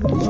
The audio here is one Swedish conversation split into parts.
Thank you.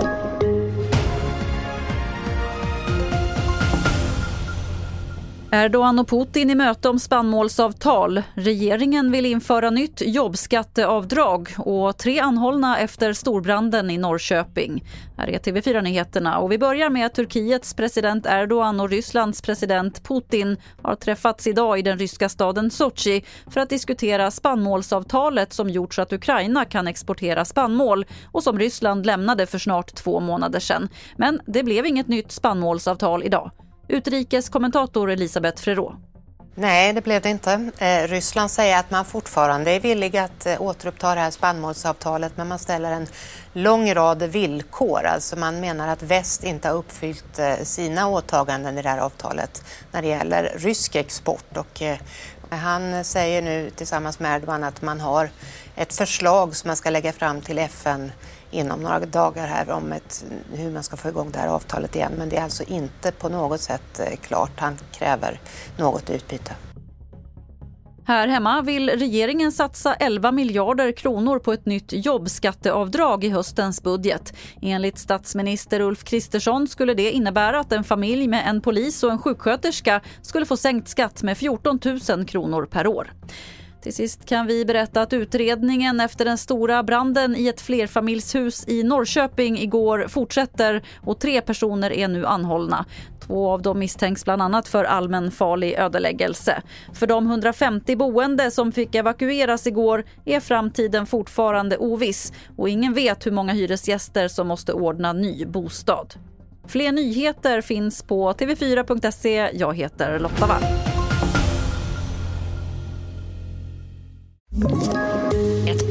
Erdogan och Putin i möte om spannmålsavtal. Regeringen vill införa nytt jobbskatteavdrag och tre anhållna efter storbranden i Norrköping. Här är TV4-nyheterna och vi börjar med att Turkiets president Erdogan och Rysslands president Putin har träffats idag i den ryska staden Sochi för att diskutera spannmålsavtalet som gjort så att Ukraina kan exportera spannmål och som Ryssland lämnade för snart två månader sedan. Men det blev inget nytt spannmålsavtal idag. Utrikeskommentator Elisabeth Frerot. Nej, det blev det inte. Eh, Ryssland säger att man fortfarande är villig att eh, återuppta det här spannmålsavtalet men man ställer en lång rad villkor. Alltså man menar att väst inte har uppfyllt eh, sina åtaganden i det här avtalet när det gäller rysk export. Och, han säger nu tillsammans med Erdogan att man har ett förslag som man ska lägga fram till FN inom några dagar här om ett, hur man ska få igång det här avtalet igen. Men det är alltså inte på något sätt eh, klart. Han kräver något utbyte. Här hemma vill regeringen satsa 11 miljarder kronor på ett nytt jobbskatteavdrag i höstens budget. Enligt statsminister Ulf Kristersson skulle det innebära att en familj med en polis och en sjuksköterska skulle få sänkt skatt med 14 000 kronor per år. Till sist kan vi berätta att utredningen efter den stora branden i ett flerfamiljshus i Norrköping igår fortsätter och tre personer är nu anhållna. Två av dem misstänks bland annat för allmänfarlig ödeläggelse. För de 150 boende som fick evakueras igår är framtiden fortfarande oviss och ingen vet hur många hyresgäster som måste ordna ny bostad. Fler nyheter finns på tv4.se. Jag heter Lotta Wall.